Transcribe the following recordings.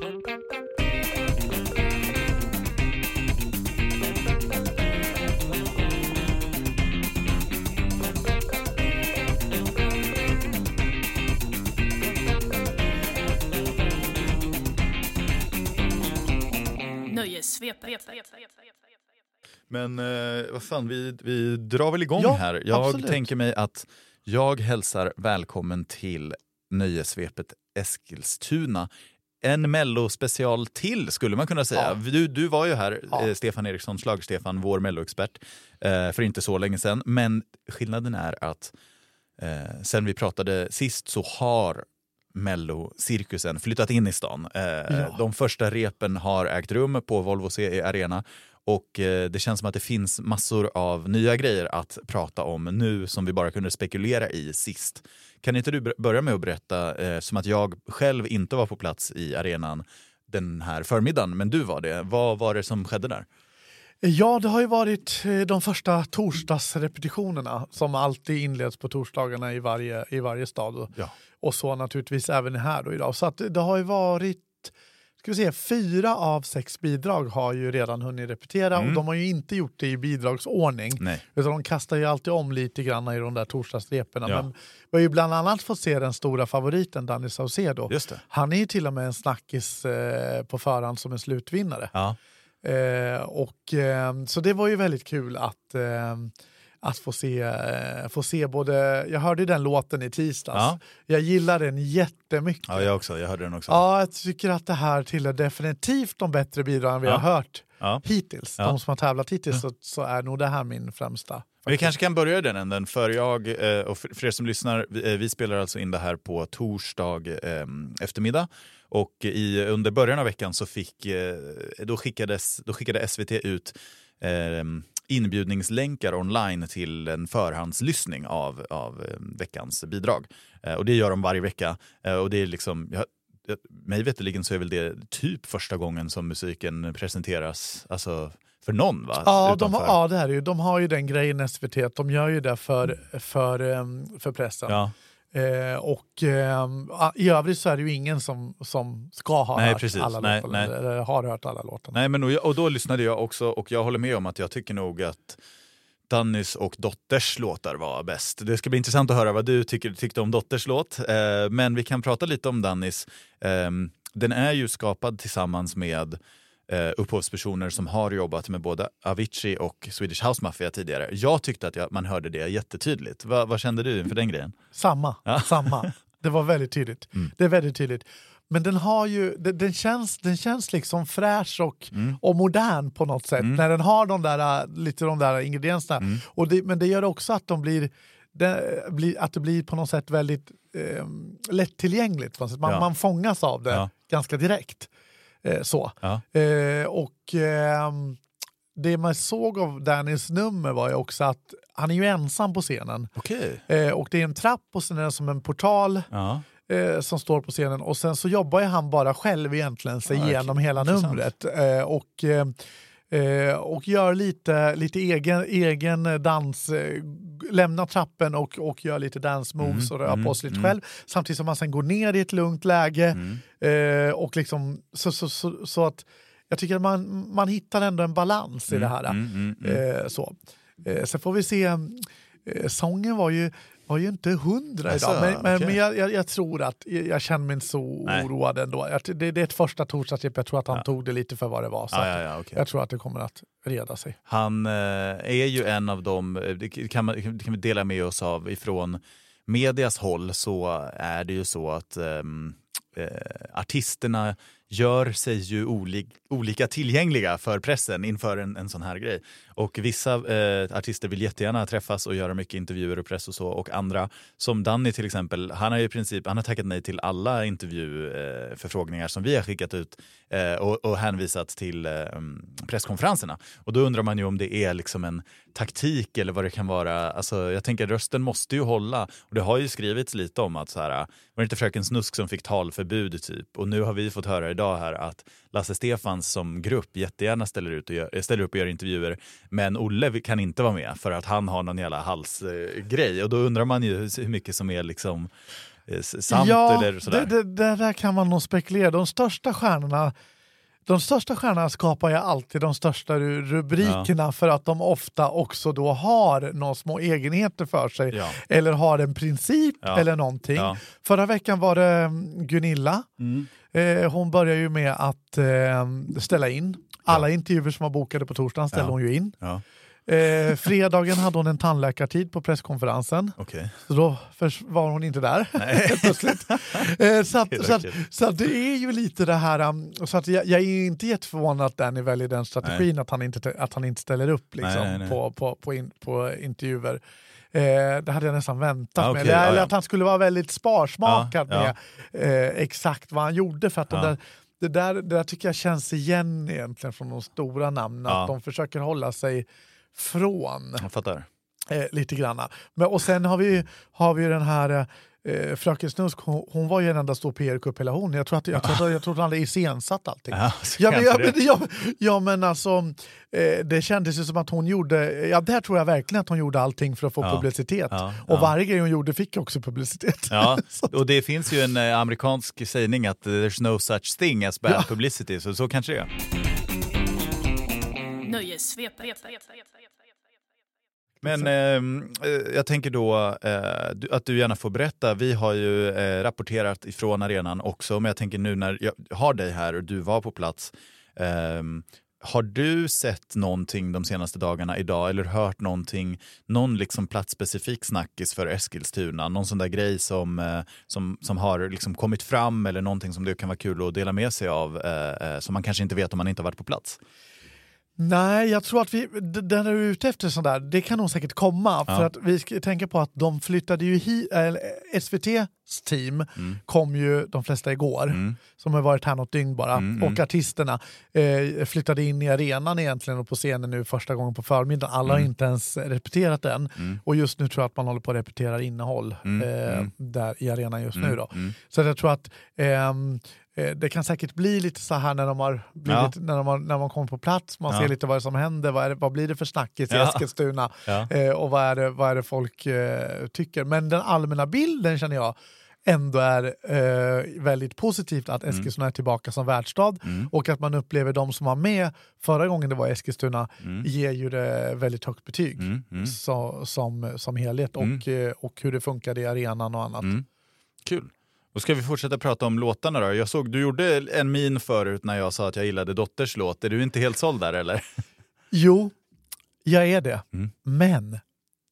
Nöjessvepet. Men eh, vad fan, vi, vi drar väl igång Ja, här. Jag absolut. tänker mig att jag hälsar välkommen till Nöjesvepet Eskilstuna. En mellospecial till skulle man kunna säga. Ja. Du, du var ju här, Ja. eh, Stefan Eriksson, Schlager-Stefan, vår melloexpert, eh, för inte så länge sedan. Men skillnaden är att eh, sen vi pratade sist så har Mello-cirkusen flyttat in i stan. Eh, Ja. De första repen har ägt rum på Volvo CE Arena och eh, det känns som att det finns massor av nya grejer att prata om nu som vi bara kunde spekulera i sist. Kan inte du börja med att berätta, eh, som att jag själv inte var på plats i arenan den här förmiddagen, men du var det. Vad var det som skedde där? Ja, det har ju varit eh, de första torsdagsrepetitionerna som alltid inleds på torsdagarna i varje, i varje stad. Och- Ja. Och så naturligtvis även här då idag. Så det har ju varit, ska vi se, fyra av sex bidrag har ju redan hunnit repetera och de har ju inte gjort det i bidragsordning. Nej. Utan de kastar ju alltid om lite grann i de där torsdagsreporna. Ja. Men vi har ju bland annat fått se den stora favoriten Danny Saucedo. Han är ju till och med en snackis eh, på förhand som en slutvinnare. Ja. Eh, och, eh, så det var ju väldigt kul att, eh, att få, se, få se både... Jag hörde den låten i tisdags. Ja. Jag gillar den jättemycket. ja, jag också. Jag hörde den också. Ja, jag tycker att det här tillhör definitivt de bättre bidragen vi Ja. har hört Ja. hittills. De som har tävlat hittills så, så är nog det här min främsta. Vi kanske kan börja den änden, för jag eh, och för för er som lyssnar, vi, eh, vi spelar alltså in det här på torsdag eh, eftermiddag. Och i, under början av veckan så fick, eh, då, skickades, då skickade SVT ut eh, inbjudningslänkar online till en förhandslyssning av, av eh, veckans bidrag. Eh, och det gör de varje vecka. Eh, och det är liksom, jag, mig veterligen så är väl det typ första gången som musiken presenteras alltså, för någon va? Ja, de har, Utanför- ja, det här är ju, de har ju den grejen SVT, de gör ju det för, för, för pressen. Ja. Eh, och ehm, a- i övrigt så är det ju ingen som, som ska ha Nej, hört precis. alla Nej, låtar, nej. eller har hört alla låtar. Nej, men och, och då lyssnade jag också och jag håller med om att jag tycker nog att Dannys och Dotters låtar var bäst. Det ska bli intressant att höra vad du tycker, tyckte om Dotters låt. Eh, men vi kan prata lite om Dannys. Eh, den är ju skapad tillsammans med eh, upphovspersoner som har jobbat med både Avicii och Swedish House Mafia tidigare. Jag tyckte att jag, man hörde det jättetydligt. Va, vad kände du inför den grejen? Samma, samma. Det var väldigt tydligt. Mm. Det är väldigt tydligt. Men den har ju, den, den, känns, den känns liksom fräsch och, Mm. och modern på något sätt. När den har de där, lite de där ingredienserna. Mm. Och det, men det gör också att de blir, det, blir, att det blir på något sätt väldigt eh, lättillgängligt. Man, Ja. man fångas av det Ja. ganska direkt. Eh, så. Ja. Eh, och ehm, det man såg av Dannys nummer var ju också att han är ju ensam på scenen. Okej. Eh, och det är en trapp och sen är det som en portal Ja. eh, som står på scenen och sen så jobbar ju han bara själv egentligen sig Ja, igenom hela numret. Eh, och, eh, och gör lite, lite egen, egen dans, eh, lämnar trappen och, och gör lite dance moves Mm, och rör mm, på sig lite mm. själv. Samtidigt som han sen går ner i ett lugnt läge. Mm. Eh, och liksom, så, så, så, så att jag tycker att man, man hittar ändå en balans i det här. Mm, mm, mm. Eh, så. Sen får vi se, sången var ju, var ju inte hundra idag, men, men, okej. men jag, jag, jag tror att, jag, känner mig inte så Nej. oroad ändå. Jag, det, det är ett första torsdagsrep, jag tror att han Ja. tog det lite för vad det var. Så Ja, ja, okej. Jag tror att det kommer att reda sig. Han eh, är ju en av dem, eh, det kan, man, det kan vi dela med oss av ifrån medias håll så är det ju så att ehm, eh, artisterna gör sig ju olika tillgängliga för pressen inför en, en sån här grej. Och vissa eh, artister vill jättegärna träffas och göra mycket intervjuer och press och så och andra, som Danny till exempel, han har ju i princip han har tackat nej till alla intervjuförfrågningar eh, som vi har skickat ut eh, och, och hänvisat till eh, mm, presskonferenserna. Och då undrar man ju om det är liksom en taktik eller vad det kan vara. Alltså, jag tänker rösten måste ju hålla och det har ju skrivits lite om att så här, var det inte Fröken Snusk som fick talförbud typ och nu har vi fått höra idag här att Lasse Stefans som grupp jättegärna ställer, ut och gör, ställer upp och gör intervjuer men Olle kan inte vara med för att han har någon jävla halsgrej och då undrar man ju hur mycket som är liksom eh, sant ja, eller sådär? Det, det, det där kan man nog spekulera. De största stjärnorna de största stjärnorna skapar ju alltid de största ru- rubrikerna Ja. för att de ofta också då har några små egenheter för sig. Ja. Eller har en princip Ja. eller någonting. Förra veckan var det mm, Gunilla. Mm. Eh, hon börjar ju med att eh, ställa in. Alla intervjuer som var bokade på torsdagen ställde Ja. hon ju in. Ja, Eh, fredagen hade hon en tandläkartid på presskonferensen. okej. Så då var hon inte där. Eh, så, att, så, att, så att det är ju lite det här, um, så att jag, jag är inte jätteförvånad att Danny väljer den strategin att han, inte, att han inte ställer upp liksom, nej, nej. På, på, på, in, på intervjuer. Eh, det hade jag nästan väntat Ah, mig. okej, Eller, ja, eller ja. att han skulle vara väldigt sparsmakad ja. med eh, exakt vad han gjorde. För att de där, det, där, det där tycker jag känns igen egentligen från de stora namnen. Att de försöker hålla sig från Jag fattar. eh, lite granna. Men, och sen har vi, har vi den här eh, Fröken Snusk, hon, hon var ju en enda stor PR-kupp hela hon. Jag tror att, jag, tror att, jag tror att hon hade iscensatt allting. Ja, så Ja men, ja, kanske men, ja, ja men alltså, eh, det kändes ju som att hon gjorde, ja där tror jag verkligen att hon gjorde allting för att få Ja. publicitet. Ja, Och ja. varje grej hon gjorde fick också publicitet. Ja, och det finns ju en eh, amerikansk sägning att there's no such thing as bad publicity, så så kanske det är. Nöjessvepet. Men ehm, eh, jag tänker då eh, att du gärna får berätta. Vi har ju eh, rapporterat ifrån arenan också, men jag tänker nu när jag har dig här och du var på plats. ehm, har du sett någonting de senaste dagarna idag eller hört någonting, någon liksom platsspecifik snackis för Eskilstuna? Någon sån där grej som, eh, som, som har liksom kommit fram eller någonting som det kan vara kul att dela med sig av eh, eh, som man kanske inte vet om man inte har varit på plats? Nej, jag tror att vi, den är ute efter sånt där, det kan nog säkert komma. Ja. För att vi ska tänka på att de flyttade ju hit, eller SVTs team kom ju de flesta igår, Mm. som har varit här något dygn bara. Mm, och mm. artisterna eh, flyttade in i arenan egentligen och på scenen nu första gången på förmiddagen. Alla har Mm. inte ens repeterat än. Mm. Och just nu tror jag att man håller på att repetera innehåll Mm, eh, mm. där i arenan just nu. Mm, Då. mm. Så att jag tror att eh, det kan säkert bli lite så här när de har blivit, när de har, när man kommer på plats, man Ja. ser lite vad som händer, vad, det, vad blir det för snackis i Ja. Eskilstuna Ja. eh, och vad är, det, vad är det folk eh, tycker. Men den allmänna bilden känner jag ändå är eh, väldigt positivt att Eskilstuna är tillbaka som världsstad Mm. och att man upplever de som var med förra gången det var Eskilstuna Mm. ger ju det väldigt högt betyg Mm. Mm. så, som, som helhet och, Mm. eh, och hur det funkade i arenan och annat. Mm. Kul. Då ska vi fortsätta prata om låtarna då. Jag såg du gjorde en min förut när jag sa att jag gillade Dotters låt. Är du inte helt såld där eller? Jo, jag är det. Mm. Men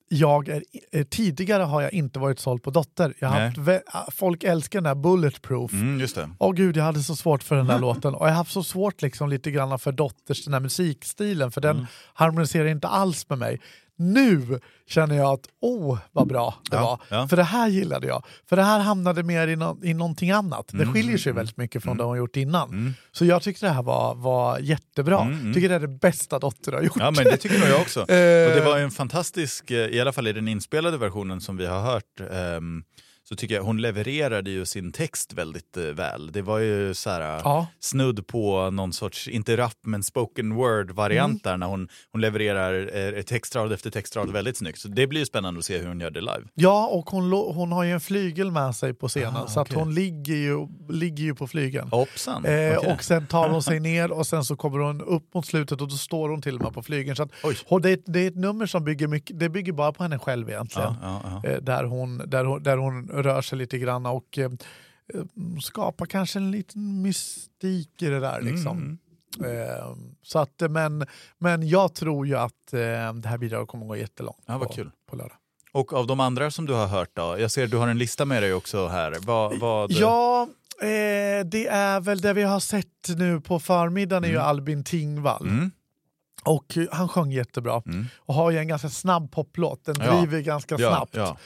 jag är, eh, tidigare har jag inte varit såld på Dotter. Jag haft, ah, folk älskar den där Bulletproof. Mm, just det. Åh gud, jag hade så svårt för den där låten. Och jag har haft så svårt liksom lite grann för Dotters den här musikstilen, för den Mm. harmoniserar inte alls med mig. Nu känner jag att åh vad bra det Ja, var. ja. För det här gillade jag. För det här hamnade mer i, no i någonting annat. Det Mm, skiljer sig mm, väldigt mycket från det hon gjort innan. Mm. Så jag tyckte det här var, var jättebra. Mm, mm. tycker det är det bästa Dotter har gjort. Ja men det tycker nog jag också. Och Eh. det var en fantastisk, eh, i alla fall i den inspelade versionen som vi har hört, ehm, så tycker jag hon levererade ju sin text väldigt eh, väl. Det var ju så här, Ja. snudd på någon sorts, inte rap men spoken word variant Mm. där när hon, hon levererar eh, textrad efter textrad väldigt snyggt. Så det blir ju spännande att se hur hon gör det live. Ja, och hon, hon har ju en flygel med sig på scenen Ah, så att hon ligger ju, ligger ju på flygeln. Hoppsan! Eh, okej. Och sen tar hon sig ner och sen så kommer hon upp mot slutet och då står hon till och med på flygeln. Så att, och det, är- det är ett nummer som bygger mycket, det bygger bara på henne själv egentligen. Ja, ja. Eh, där, hon, där, hon, där hon rör sig lite grann och eh, eh, skapar kanske en liten mystik i det där. Liksom. Mm. Eh, så att, men, men jag tror ju att eh, det här bidraget kommer att gå jättelångt Ja, vad på, kul. på lördag. Och av de andra som du har hört då? Jag ser att du har en lista med dig också här. Vad, vad... Ja, eh, det är väl det vi har sett nu på förmiddagen är ju Albin Tingvall. Mm. Och han sjöng jättebra. Mm. Och har ju en ganska snabb poplåt, den Ja. driver ganska Ja, snabbt. ja.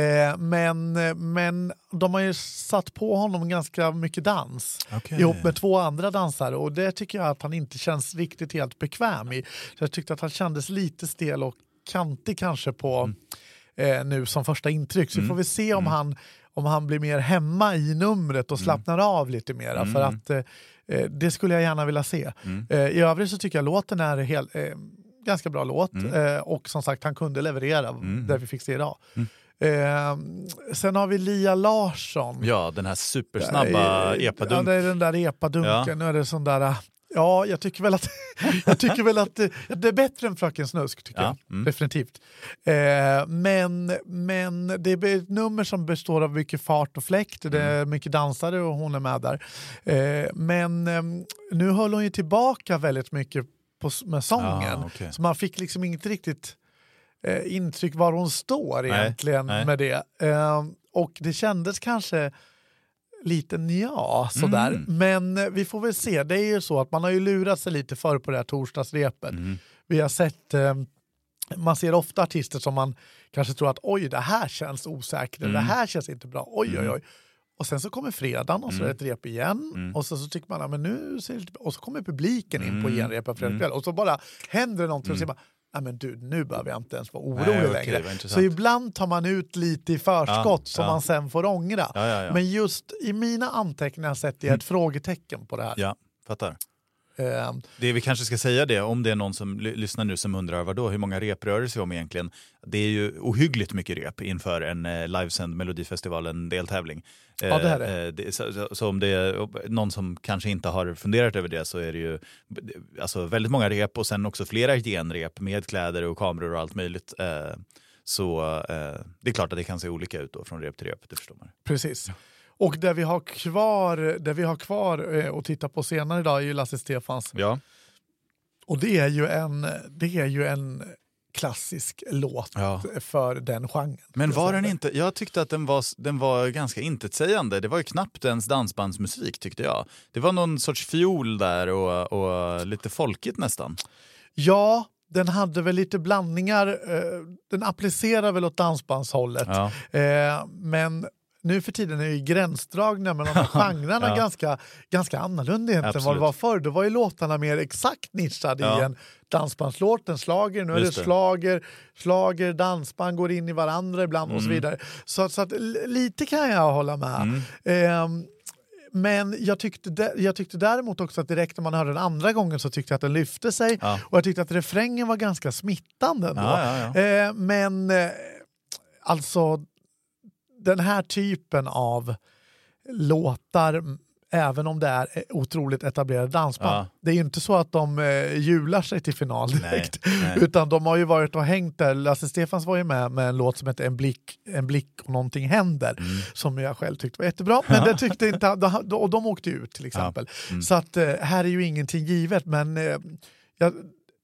Eh, men, men de har ju satt på honom ganska mycket dans Okej. ihop med två andra dansare och det tycker jag att han inte känns riktigt helt bekväm i. Så jag tyckte att han kändes lite stel och kantig kanske på eh, nu som första intryck. Så Mm. får vi se om, han, om han blir mer hemma i numret och slappnar av lite mera. Mm. För att eh, eh, det skulle jag gärna vilja se. Mm. Eh, I övrigt så tycker jag låten är helt, eh, ganska bra låt Mm. eh, och som sagt han kunde leverera Mm. det vi fick se idag. Mm. Eh, sen har vi Lia Larsson. Ja, den här supersnabba epadunken. Ja, det är den där epadunken. Ja. Nu är det sån där... Ja, jag tycker väl att, jag tycker väl att det är bättre än Fröken Snusk. Tycker ja. jag. Mm. Definitivt. Eh, men, men det är ett nummer som består av mycket fart och fläkt. Det är mm. mycket dansare och hon är med där. Eh, men eh, nu höll hon ju tillbaka väldigt mycket på, med sången. Ah, okay. Så man fick liksom inte riktigt eh, intryck var hon står egentligen nej, nej. med det. Eh, och det kändes kanske lite nja sådär. Mm. Men eh, vi får väl se. Det är ju så att man har ju lurat sig lite för på det här torsdagsrepet. Mm. Vi har sett eh, man ser ofta artister som man kanske tror att oj, det här känns osäkert, mm. det här känns inte bra, oj, oj, mm. oj. Och sen så kommer fredagen och så är det ett rep igen mm. och så, så tycker man, ja, men nu ser det och så kommer publiken in på mm. genrepet kväll och så bara händer det någonting och så man, nej men du, nu behöver jag inte ens vara orolig nej, okay, längre. Så ibland tar man ut lite i förskott ja, som ja. man sen får ångra. Ja, men just i mina anteckningar sätter jag ett mm. frågetecken på det här. Ja, fattar. Ehm. det vi kanske ska säga det, om det är någon som lyssnar nu som undrar vadå, hur många rep rör det sig om egentligen? Det är ju ohyggligt mycket rep inför en eh, livesänd Melodifestivalen-deltävling. Ja, det är det. Eh, det så, så, om det är någon som kanske inte har funderat över det så är det ju alltså, väldigt många rep och sen också flera genrep med kläder och kameror och allt möjligt. Eh, så eh, det är klart att det kan se olika ut då från rep till rep, det förstår man. Precis. Och det vi har kvar, det vi har kvar eh, att titta på senare idag är ju Lasse Stefans. Ja. Och det är ju en, det är ju en klassisk låt ja. för den genren. Men var den inte, jag tyckte att den var, den var ganska intetsägande. Det var ju knappt ens dansbandsmusik tyckte jag. Det var någon sorts fiol där och, och lite folkigt nästan. Ja, den hade väl lite blandningar. Eh, den applicerar väl åt dansbandshållet. Ja. Eh, men nu för tiden är ju gränsdragningar mellan de genrerna ja. ganska, ganska annorlunda än vad det var förr. Då var ju låtarna mer exakt nischade ja. i en dansbandslåt, en slager. Nu är det, det slager, slager, dansband går in i varandra ibland mm. och så mm. vidare. Så, så att, lite kan jag hålla med. Mm. Um, men jag tyckte, jag tyckte däremot också att direkt när man hörde den andra gången så tyckte jag att den lyfte sig ja. och jag tyckte att refrängen var ganska smittande. Ändå. Ja, ja, eh, men eh, alltså den här typen av låtar, även om det är otroligt etablerade dansband, ja. det är ju inte så att de eh, jular sig till final direkt. Nej, nej. Utan de har ju varit och hängt där. Lasse Stefans var ju med med en låt som heter En blick, en blick och någonting händer, mm. som jag själv tyckte var jättebra. Men det tyckte inte, och de åkte ut till exempel. Ja. Mm. Så att eh, här är ju ingenting givet, men eh, jag,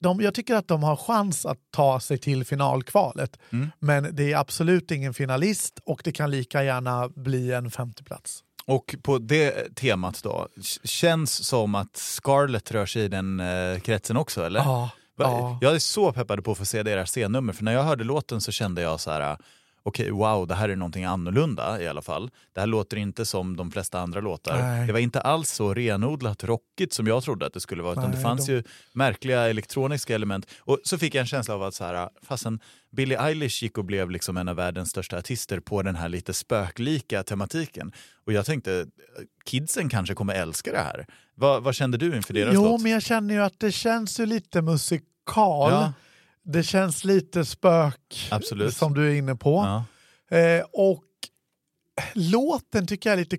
de, jag tycker att de har chans att ta sig till finalkvalet. Mm. Men det är absolut ingen finalist och det kan lika gärna bli en femteplats. Och på det temat då, känns som att Scarlett rör sig i den eh, kretsen också eller? Ja, ja. Jag är så peppad på att få se deras scennummer för när jag hörde låten så kände jag så här okej, wow, det här är någonting annorlunda i alla fall. Det här låter inte som de flesta andra låtar. Nej. Det var inte alls så renodlat rockigt som jag trodde att det skulle vara, utan Nej, det fanns de... ju märkliga elektroniska element. Och så fick jag en känsla av att så här, fastän Billie Eilish gick och blev liksom en av världens största artister på den här lite spöklika tematiken. Och jag tänkte, kidsen kanske kommer älska det här. Vad, vad kände du inför deras jo, låt? Jo, men jag känner ju att det känns ju lite musikal. Ja det känns lite spök Absolut. som du är inne på. Ja. Eh, och låten tycker jag är lite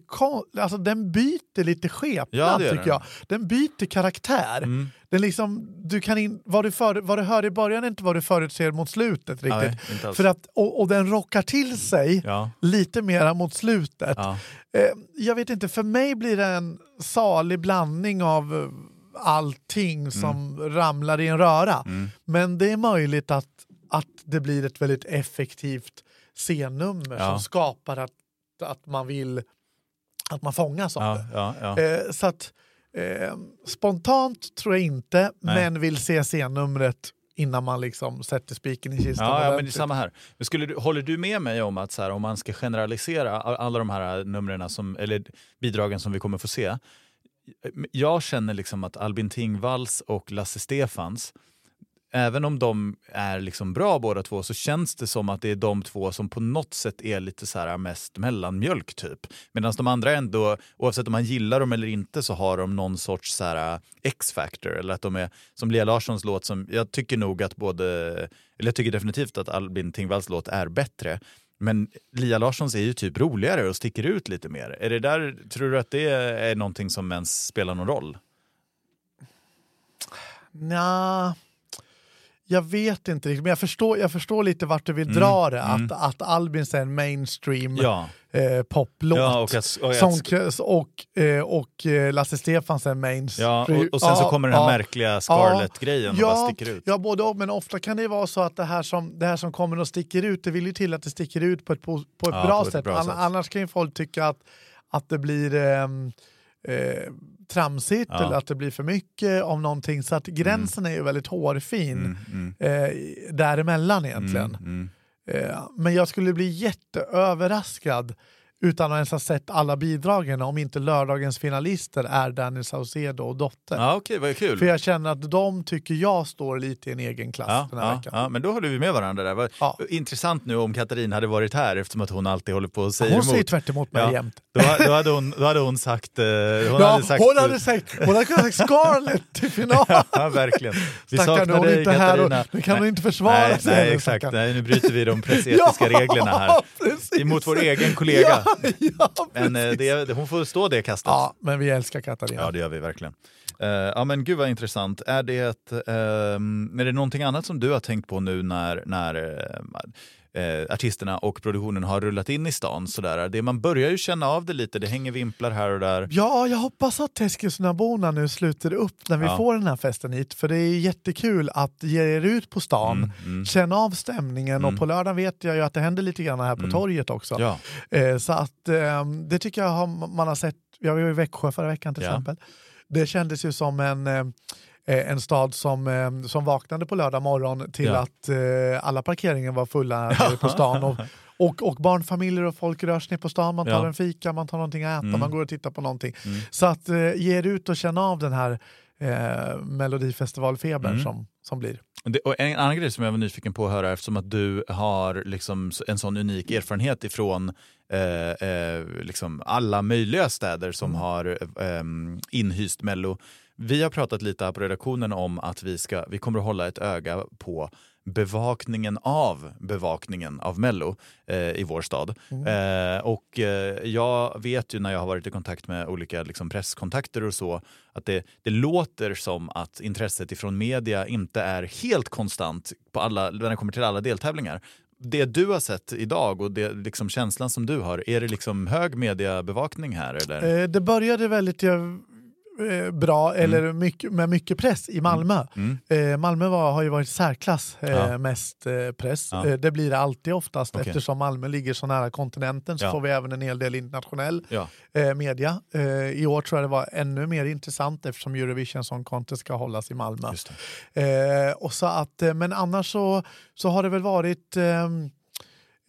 alltså den byter lite skepnad ja, tycker den. jag. Den byter karaktär. Mm. Den liksom, du kan in, vad, du för, vad du hör i början är inte vad du förutser mot slutet riktigt. Nej, För att, och, och, den rockar till sig ja. lite mera mot slutet. Ja. Eh, jag vet inte, för mig blir det en salig blandning av allting som mm. ramlar i en röra. Mm. Men det är möjligt att, att det blir ett väldigt effektivt scennummer ja. som skapar att, att man vill att man fångas av det. Ja, ja. Eh, så att, eh, spontant tror jag inte, Nej. men vill se scennumret innan man liksom sätter spiken i kistan. Ja, ja men det är samma här. Skulle du, håller du med mig om att så här, om man ska generalisera alla de här numren som, eller bidragen som vi kommer få se, jag känner liksom att Albin Tingvalls och Lasse Stefans, även om de är liksom bra båda två så känns det som att det är de två som på något sätt är lite så här mest mellanmjölk typ. Medan de andra ändå, oavsett om man gillar dem eller inte så har de någon sorts så här eh, X-factor. Eller att de är, som Lia Larssons låt, som jag tycker nog att både, eller jag tycker definitivt att Albin Tingvalls låt är bättre. Men Lia Larssons är ju typ roligare och sticker ut lite mer. Är det där, tror du att det är någonting som ens spelar någon roll? Nja, jag vet inte riktigt. Men jag förstår, jag förstår lite vart du vill mm. dra det. Mm. Att, att Albin är en mainstream ja. eh, poplåt. Ja, och, att, och, som, och, eh, och eh, Lasse Stefans är mainstream. Ja, och, och sen ja, så kommer den här märkliga Scarlett-grejen och bara sticker ut. Ja, både och. Men ofta kan det vara så att det här som, det här som kommer och sticker ut, det vill ju till att det sticker ut på ett, på, på ett, bra, på ett sätt. bra, sätt. Annars kan ju folk tycka att, att det blir ehm, eh, tramsigt ja. eller att det blir för mycket av någonting. Så att gränsen mm. är ju väldigt hårfin mm, mm. Eh, däremellan egentligen. Mm, mm. Eh, men jag skulle bli jätteöverraskad utan att ens ha sett alla bidragen om inte lördagens finalister är Danny Saucedo och Dotter. Ja, okay, vad kul. För jag känner att de tycker jag står lite i en egen klass ja, den här ja, veckan. Ja, men då håller vi med varandra där. Vad ja. Intressant nu om Katarina hade varit här eftersom att hon alltid håller på och säger Hon emot. säger tvärt emot mig ja. jämt. Då, då, hade hon, då hade hon sagt... Eh, hon, ja, hade sagt hon hade sagt... Hon hade kunnat sagt Scarlett till final. ja, verkligen. Vi Stackarn, saknar dig Katarina. Nu kan hon inte försvara nej, sig. Nej, exakt. Nej, nu bryter vi de pressetiska reglerna här. Precis. Emot vår egen kollega. Ja, men, eh, det, hon får stå det kastet. Ja, men vi älskar Katarina. Ja, det gör vi verkligen. Uh, ja men gud vad intressant. Är det, ett, uh, är det någonting annat som du har tänkt på nu när, när uh, artisterna och produktionen har rullat in i stan? Sådär. Det, man börjar ju känna av det lite, det hänger vimplar här och där. Ja, jag hoppas att Eskilstunaborna nu sluter upp när vi ja. får den här festen hit. För det är jättekul att ge er ut på stan, mm, mm. känna av stämningen mm. och på lördag vet jag ju att det händer lite grann här på mm. torget också. Ja. så att det tycker jag man har sett, jag var i Växjö förra veckan till ja. exempel det kändes ju som en, eh, eh, en stad som, eh, som vaknade på lördag morgon till ja. att alla parkeringar var fulla på stan. Och, och, och, barnfamiljer och folk rör sig ner på stan, man tar ja. en fika, man tar någonting att äta, mm. man går och tittar på någonting. Mm. Så att eh, ge er ut och känna av den här eh, Melodifestivalfebern mm. som, som blir. Det, och en annan grej som jag var nyfiken på att höra eftersom att du har liksom en sån unik erfarenhet ifrån eh, eh, liksom alla möjliga städer som mm. har eh, inhyst Mello. Vi har pratat lite här på redaktionen om att vi, ska, vi kommer att hålla ett öga på bevakningen av bevakningen av Mello eh, i vår stad. Mm. Eh, och eh, jag vet ju när jag har varit i kontakt med olika liksom, presskontakter och så att det, det låter som att intresset ifrån media inte är helt konstant på alla, när det kommer till alla deltävlingar det du har sett idag och det, liksom känslan som du har, är det liksom hög mediebevakning här? Eller? Eh, det började väldigt, jag Eh, bra, mm. eller mycket, med mycket press i Malmö. Mm. mm. Eh, Malmö var, har ju varit särklass eh, ja. mest eh, press. Ja. Eh, det blir det alltid oftast okay. eftersom Malmö ligger så nära kontinenten så ja. får vi även en hel del internationell media. I år tror jag det var ännu mer intressant eftersom Eurovision Song Contest ska hållas i Malmö. och så att, men annars så, så har det väl varit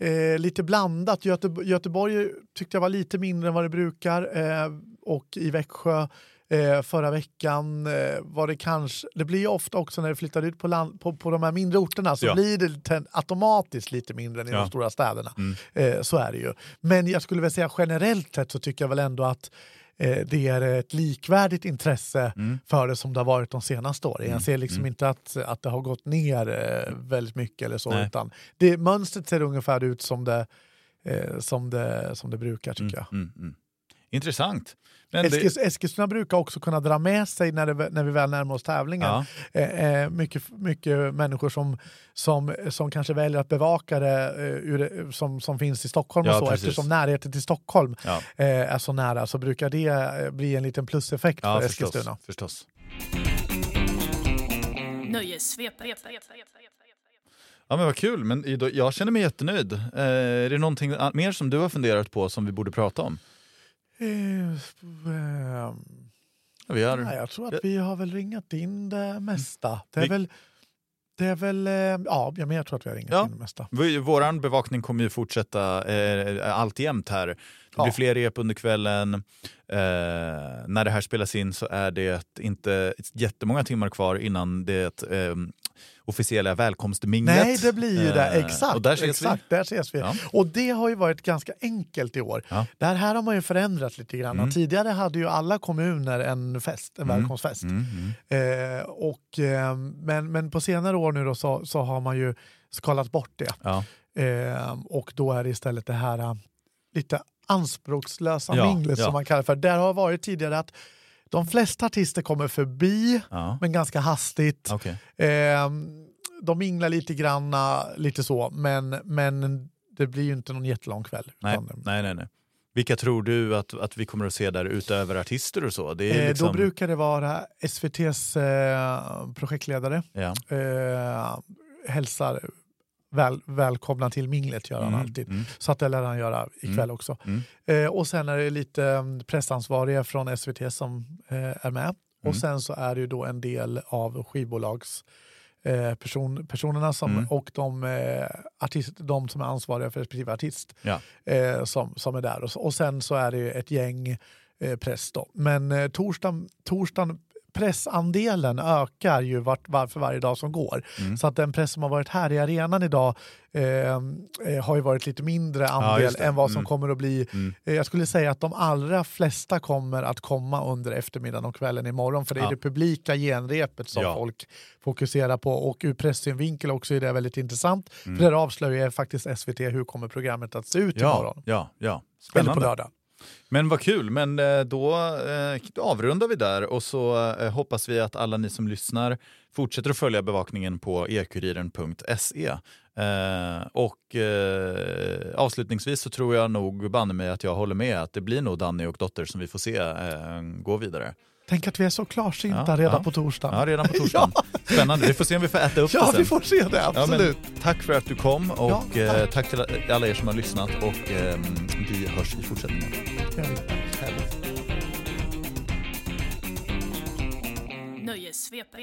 Eh, lite blandat. Göte Göteborg tyckte jag var lite mindre än vad det brukar eh, och i Växjö Eh, förra veckan eh, var det kanske, det blir ju ofta också när det flyttar ut på, land, på, på de här mindre orterna så ja. blir det automatiskt lite mindre än i ja. de stora städerna. Mm. Eh, så är det ju. Men jag skulle väl säga generellt sett så tycker jag väl ändå att eh, det är ett likvärdigt intresse mm. för det som det har varit de senaste åren. Mm. Jag ser liksom mm. inte att, att det har gått ner eh, väldigt mycket eller så, Nej. utan det, mönstret ser ungefär ut som det, eh, som det, som det brukar tycker mm, jag. Intressant. Eskils, det... Eskilstuna brukar också kunna dra med sig när, det, när vi väl närmar oss tävlingen. Ja. Eh, eh, mycket, mycket människor som, som, som kanske väljer att bevaka det eh, ur, som, som finns i Stockholm ja, och så. Precis. Eftersom närheten till Stockholm ja. eh, är så nära så brukar det eh, bli en liten pluseffekt för förstås, Eskilstuna. Förstås. Nöjessvepet. Ja men vad kul, men jag känner mig jättenöjd. Eh, är det någonting mer som du har funderat på som vi borde prata om? Eh, vi har... Nej, jag tror att vi har väl ringat in det mesta. Det är väl... Det är väl, eh, ja, men jag tror att vi har ringat ja. in det mesta. Vår bevakning kommer ju fortsätta eh, alltjämt här. Det blir ja. fler rep under kvällen. Eh, när det här spelas in så är det inte jättemånga timmar kvar innan det eh, officiella välkomstminglet. Nej, det blir ju det. Eh, Exakt. Och där ses exakt, vi. Där ses vi. Ja. Och det har ju varit ganska enkelt i år. Ja. Det här har man ju förändrat lite grann. Mm. Tidigare hade ju alla kommuner en fest, en mm. välkomstfest. Mm. mm. Eh, och, eh, men, men på senare år nu då så, så har man ju skalat bort det. Ja. Eh, och då är det istället det här uh, lite anspråkslösa ja, minglet som man kallar för. Där har varit tidigare att de flesta artister kommer förbi, ja. men ganska hastigt. Okay. Eh, de minglar lite granna, lite så, men, men det blir ju inte någon jättelång kväll. Nej, nej, nej, nej. Vilka tror du att, att vi kommer att se där utöver artister och så? Det är liksom... Då brukar det vara SVTs eh, projektledare. Ja. Eh, hälsar väl, välkomna till minglet gör han mm, alltid. Mm. Så att det lär han göra ikväll mm, också. Mm. Eh, och sen är det lite mm, pressansvariga från SVT som eh, är med. Och mm. sen så är det ju då en del av skivbolags eh, person, personerna som, och de, eh, artist, de som är ansvariga för respektive artist ja. eh, som, som är där. Och, och sen så är det ett gäng eh, press. Då. Men eh, torsdagen, torsdagen pressandelen ökar ju vart, var för varje dag som går. Mm. Så att den press som har varit här i arenan idag eh, eh har ju varit lite mindre andel ja, än vad som mm. kommer att bli. Mm. Eh, jag skulle säga att de allra flesta kommer att komma under eftermiddagen och kvällen imorgon för det är ja. det publika genrepet som ja. folk fokuserar på och ur pressynvinkel också är det väldigt intressant. Mm. För där avslöjar faktiskt SVT hur kommer programmet att se ut imorgon. Ja, ja. Spännande. Eller på lördag. Men vad kul, men eh, då, eh, avrundar vi där och så eh, hoppas vi att alla ni som lyssnar fortsätter att följa bevakningen på ekuriren.se. och avslutningsvis så tror jag nog banne mig att jag håller med att det blir nog Danny och Dotter som vi får se gå vidare. Tänk att vi är så klarsynta ja, redan ja. på torsdagen. Ja, redan på torsdagen. ja. Spännande. Vi får se om vi får äta upp ja, det sen. vi får se det. Absolut. Ja, tack för att du kom och tack. Eh, tack. till alla er som har lyssnat och eh, vi hörs i fortsättningen. Nöjesvep.